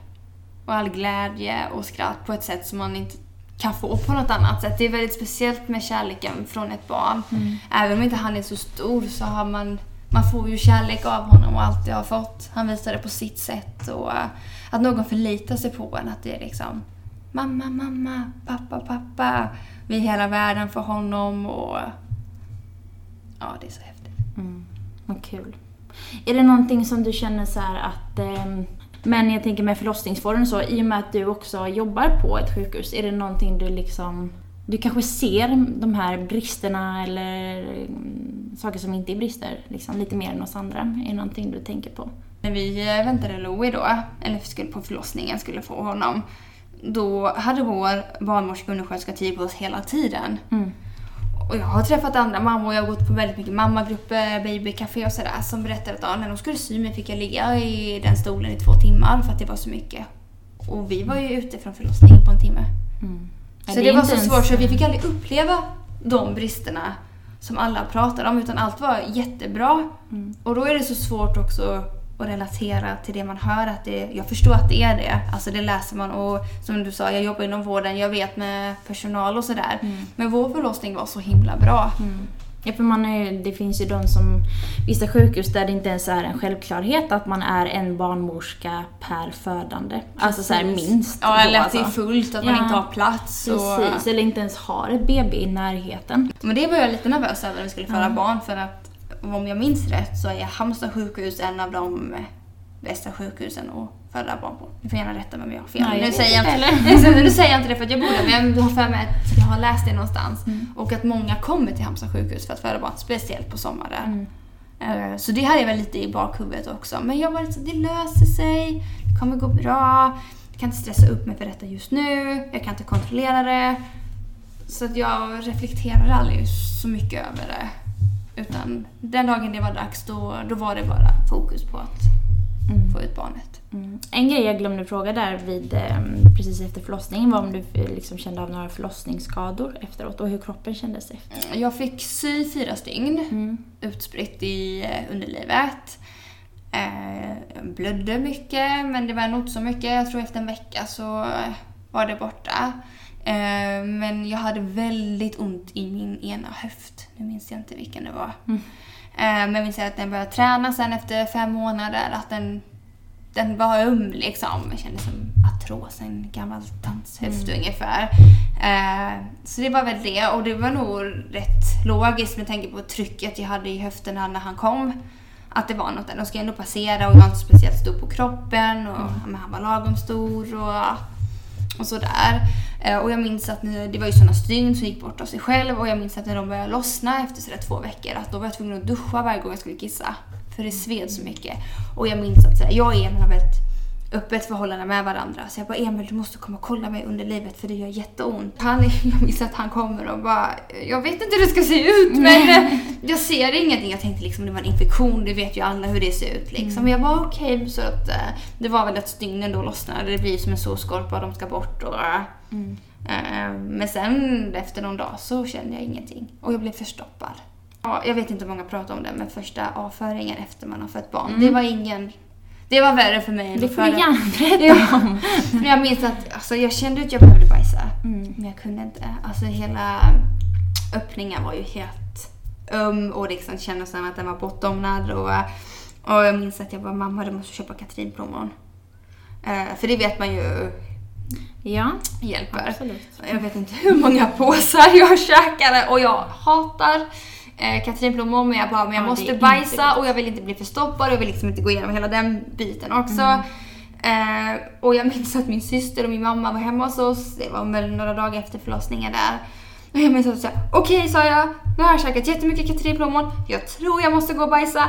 Och all glädje och skratt på ett sätt som man inte kan få på något annat sätt. Det är väldigt speciellt med kärleken från ett barn. Mm. Även om inte han är så stor så har man, man får ju kärlek av honom och alltid har fått. Han visar det på sitt sätt och äh, att någon förlitar sig på en. Att det är liksom mamma, mamma, pappa, pappa. Vi är hela världen för honom och ja, det är så häftigt. Vad kul. Är det någonting som du känner så att ehm, men jag tänker med förlossningsvården så, i och med att du också jobbar på ett sjukhus, är det någonting du liksom... Du kanske ser de här bristerna eller mm, saker som inte är brister, liksom, lite mer än oss andra. Är det någonting du tänker på? När vi eh, väntade Louie då, eller skulle på förlossningen, skulle få honom. Då hade vår barnmorska och undersköterska tid på oss hela tiden. Mm. Och jag har träffat andra mammor, jag har gått på väldigt mycket mammagrupper, babycafé och sådär som berättade att ah, när de skulle sy mig fick jag ligga i den stolen i två timmar för att det var så mycket. Och vi var ju ute från förlossningen på en timme. Mm. Så det, var så svårt så vi fick aldrig uppleva de bristerna som alla pratade om utan allt var jättebra. Mm. Och då är det så svårt också att relatera till det man hör. Att det, jag förstår att det är det. Alltså det läser man och som du sa, jag jobbar inom vården, jag vet med personal och sådär. Mm. Men vår förlossning var så himla bra. Mm. Ja, för man är, det finns ju de som, vissa sjukhus där det inte ens är en självklarhet att man är en barnmorska per födande. Alltså så här minst. Ja, eller att det är alltså. fullt, att man Ja, inte har plats. Precis, Och... eller inte ens har ett BB i närheten. Men det var jag lite nervös över när vi skulle föda Ja. barn för att om jag minns rätt så är Halmstad sjukhus en av de bästa sjukhusen att föda barn på. Du får gärna rätta mig om jag har fel. Nej, nu, säger jag inte [laughs] nu säger jag inte det för att jag bor där men jag har för mig att jag har läst det någonstans. Mm. Och att många kommer till Halmstad sjukhus för att föda barn, speciellt på sommaren. Mm. Eh, Så det hade jag väl lite i bakhuvudet också. Men jag var lite så, det löser sig, det kommer gå bra. Jag kan inte stressa upp mig för detta just nu, jag kan inte kontrollera det. Så att jag reflekterade aldrig så mycket över det. Utan den dagen det var dags, då, då var det bara fokus på att Mm. få ut barnet. Mm. En grej jag glömde fråga där vid, eh, precis efter förlossningen var om du eh, liksom kände av några förlossningsskador efteråt och hur kroppen kändes efter. Jag fick sy fyra stygn Mm. utspritt i eh, underlivet. Eh, jag blödde mycket, men det var nog inte så mycket. Jag tror efter en vecka så eh, var det borta. Eh, men jag hade väldigt ont i min ena höft. Nu minns jag inte vilken det var. Mm. Eh, men jag minns att den började träna sen efter fem månader. Att den, den var öm liksom. Jag kände som artros, en gammal tants höft Mm. ungefär. Eh, så det var väl det. Och det var nog rätt logiskt med tanke på trycket jag hade i höfterna när han kom. Att det var något där. De ska ändå passera och jag var inte speciellt stor på kroppen. Och, men han var lagom stor och, och sådär. Eh, och jag minns att ni, det var ju sådana stygn som gick bort av sig själv. Och jag minns att när de började lossna efter sådär två veckor att då var jag tvungen att duscha varje gång jag skulle kissa. För det sved så mycket. Och jag minns att sådär, jag är en väldigt öppet förhållande med varandra. Så jag bara Emil du måste komma och kolla mig under livet för det gör jätteont. Han, [laughs] jag minns att han kommer och bara jag vet inte hur det ska se ut men eh, jag ser ingenting. Jag tänkte liksom det var en infektion, det vet ju alla hur det ser ut liksom. Men jag var okej så att eh, det var väl att stygnen då lossnade. Det blir som en sårskorpa och de ska bort och Mm. eh, men sen efter någon dag så kände jag ingenting och jag blev förstoppad. Ja, jag vet inte hur många pratar om det men första avföringen efter man har fött barn. Det var ingen det var värre för mig än Det får du gärna berätta om. [laughs] men jag minns att alltså, jag kände att jag behövde bajsa. Mm. Men jag kunde inte. Alltså hela öppningen var ju helt öm och liksom kändes som att den var bortdomnad. Och, och jag minns att jag bara, mamma du måste köpa katrinplommon. Eh, för det vet man ju Ja, hjälper. absolut. Jag vet inte hur många påsar jag käkade och jag hatar eh, katrinplommon men jag bara, men jag Ja, måste bajsa och jag vill inte bli förstoppad och jag vill liksom inte gå igenom hela den biten också. Mm. Eh, och jag minns att min syster och min mamma var hemma hos oss, det var väl några dagar efter förlossningen där. Och jag minns att jag sa, okej sa jag, nu har jag käkat jättemycket katrinplommon, jag tror jag måste gå och bajsa.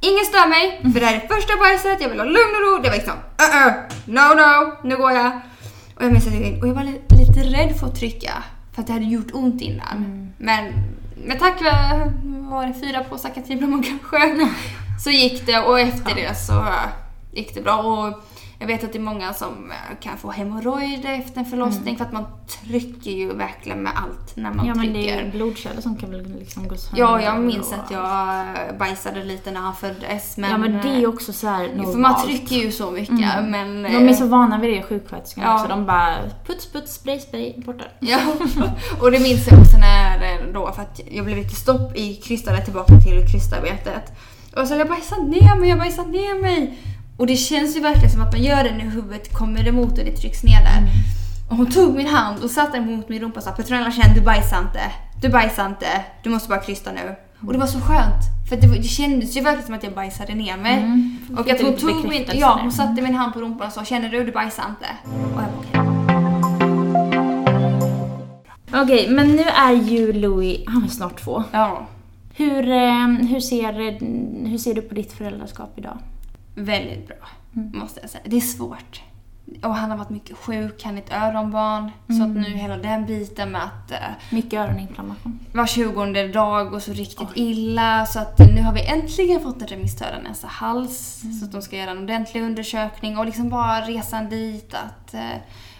Ingen stör mig, för det här är första bajset, jag vill ha lugn och ro. Det var liksom, uh, uh, no no, nu går jag. Och jag minns att jag och jag var li- lite rädd för att trycka. För att det hade gjort ont innan. Mm. Men med tack vare, var det fyra påsar katrinplommon kanske? Så gick det och efter det så gick det bra. Och jag vet att det är många som eh, kan få hemorrojder efter en förlossning för att man trycker ju verkligen med allt när man ja men trycker. det är blodkärl som kan väl liksom gå sönder. Ja, jag minns att jag bajsade lite när han föddes. Men, ja men det är också så här För man trycker ju så mycket men... De är så vana vid det sjuksköterskorna Ja. också. De bara puts puts spray spray borta. Ja, [laughs] och det minns jag också när eh, då, för att jag blev lite stopp i krystade tillbaka till krystarbetet. Och så jag bajsade ner mig, jag bajsade ner mig. Och det känns ju verkligen som att man gör det när huvudet kommer emot och det trycks ner där. Och hon tog min hand och satte den mot min rumpa och sa Petronella känn, du bajsar inte. Du bajsar inte. Du måste bara krysta nu. Och det var så skönt. För det, var- det kändes ju verkligen som att jag bajsade ner mig. Mm. Och att hon tog min, ja, hon satte min hand på rumpan och sa känner du, du bajsar inte. Och jag bara okej. Okej, men nu är ju Louis, han är snart två. Ja. Hur, eh, hur, ser, hur ser du på ditt föräldraskap idag? Väldigt bra, måste jag säga. Det är svårt. Och han har varit mycket sjuk, han är ett öronbarn. Så att nu hela den biten med att eh, Mycket öroninflammation. var tjugonde dag och så riktigt illa. Så att nu har vi äntligen fått en remisstörande näsa hals. Så att de ska göra en ordentlig undersökning och liksom bara resan dit att eh,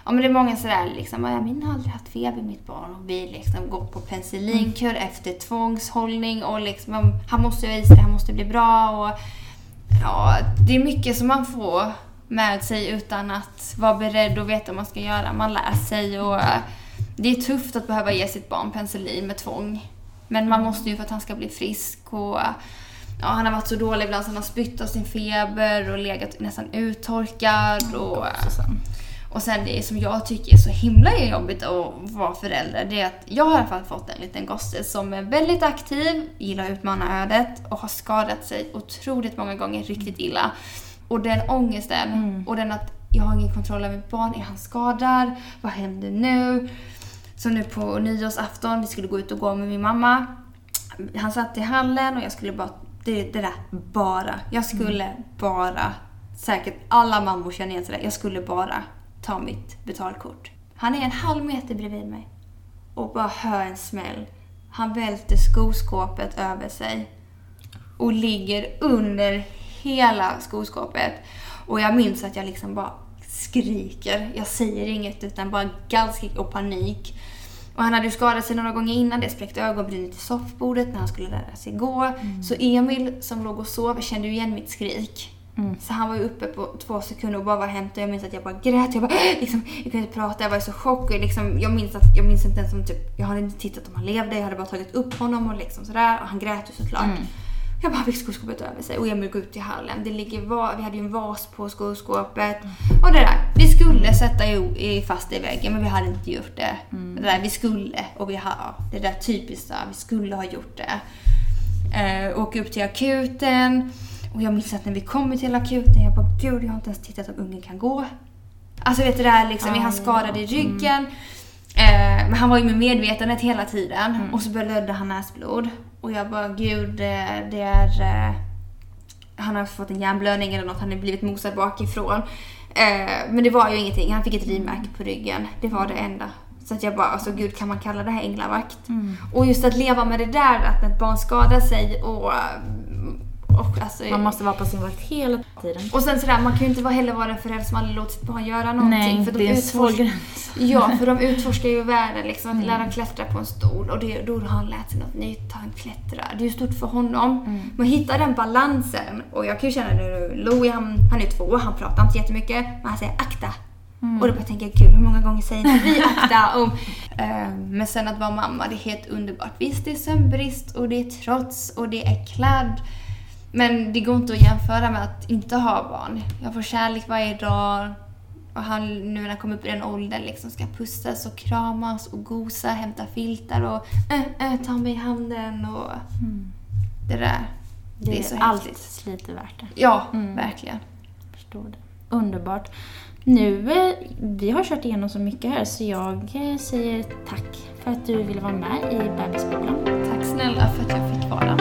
Ja men det är många sådär liksom, ja, min har aldrig haft feber mitt barn och vi liksom går på penicillinkur efter tvångshållning och liksom, han- måste ju ha i sig han måste bli bra och ja, det är mycket som man får med sig utan att vara beredd och veta vad man ska göra. Man lär sig och eh, det är tufft att behöva ge sitt barn penicillin med tvång. Men man måste ju för att han ska bli frisk och eh, ja, han har varit så dålig ibland så han har spytt av sin feber och legat nästan uttorkad och eh, Susanne. Och sen det som jag tycker är så himla jobbigt att vara förälder, det är att jag har i alla fall fått en liten gosse som är väldigt aktiv, gillar att utmana ödet och har skadat sig otroligt många gånger riktigt illa. Och den ångesten och den att jag har ingen kontroll över mitt barn, är han skadad? Vad händer nu? Så nu på nyårsafton, vi skulle gå ut och gå med min mamma. Han satt i hallen och jag skulle bara, det, det där, bara. Jag skulle bara, säkert alla mammor känner igen sig där, jag skulle bara ta mitt betalkort. Han är en halv meter bredvid mig och bara hör en smäll. Han välter skoskåpet över sig och ligger under hela skoskåpet. Och jag minns att jag liksom bara skriker. Jag säger inget utan bara gallskrik och panik. Och han hade ju skadat sig några gånger innan det, spräckt ögonbrynet i soffbordet när han skulle lära sig gå. Så Emil som låg och sov kände ju igen mitt skrik. Så han var ju uppe på två sekunder och bara var hämtade. Jag minns att jag bara grät. Jag bara liksom, jag kunde inte prata. Jag var i så chock. Och liksom, jag minns att jag minns inte ens om typ, jag hade inte tittat om han levde. Jag hade bara tagit upp honom och liksom sådär. Och han grät ju såklart. Jag bara fick skoskåpet över sig och Emil går ut i hallen. Det ligger va- vi hade ju en vas på skoskåpet. Och det där. Vi skulle sätta i, fast i väggen men vi hade inte gjort det. Det där vi skulle och vi har, det där typiska, vi skulle ha gjort det. Eh, åka upp till akuten. Och jag minns att när vi kommer till akuten, jag bara gud jag har inte ens tittat om ungen kan gå. Alltså vet du det där liksom, han Aj, skadad i ryggen? Eh, men han var ju med medvetandet hela tiden Mm. och så blödde han näsblod. Och jag bara gud eh, det är... Eh, han har fått en hjärnblödning eller något, han har blivit mosad bakifrån. Eh, men det var ju ingenting, han fick ett rivmärke på ryggen. Det var det enda. Så att jag bara, alltså gud kan man kalla det här änglavakt? Mm. Och just att leva med det där, att ett barn skadar sig och... och alltså, Man måste vara på sin vakt hela tiden. och sen sådär, man kan ju inte heller vara en förälder som aldrig låter sitt barn göra någonting. Nej, för de det är en svår gräns. Ja, för de utforskar ju världen liksom. Att Mm. lära klättra på en stol och det, då har han lärt sig något nytt. Han klättrar. Det är ju stort för honom. Mm. Men hitta den balansen. Och jag kan ju känna nu, Louie han, han är två, han pratar inte jättemycket. Men han säger akta. Mm. Och då bara tänker jag, gud hur många gånger säger vi akta? Och, [laughs] eh, men sen att vara mamma, det är helt underbart. Visst, det är sömnbrist och det är trots och det är kladd. Men det går inte att jämföra med att inte ha barn. Jag får kärlek varje dag. Och han, nu när han kommer upp i den åldern, liksom ska pussas och kramas och gosa, hämta filtar och äh, äh, ta mig i handen och det där. Det, Det är så är allt häftigt. slit är värt det. Ja, Mm. verkligen. Förstår det. Underbart. Nu, eh, vi har kört igenom så mycket här så jag eh, säger tack för att du ville vara med i Bebisbubblan. Tack snälla för att jag fick vara.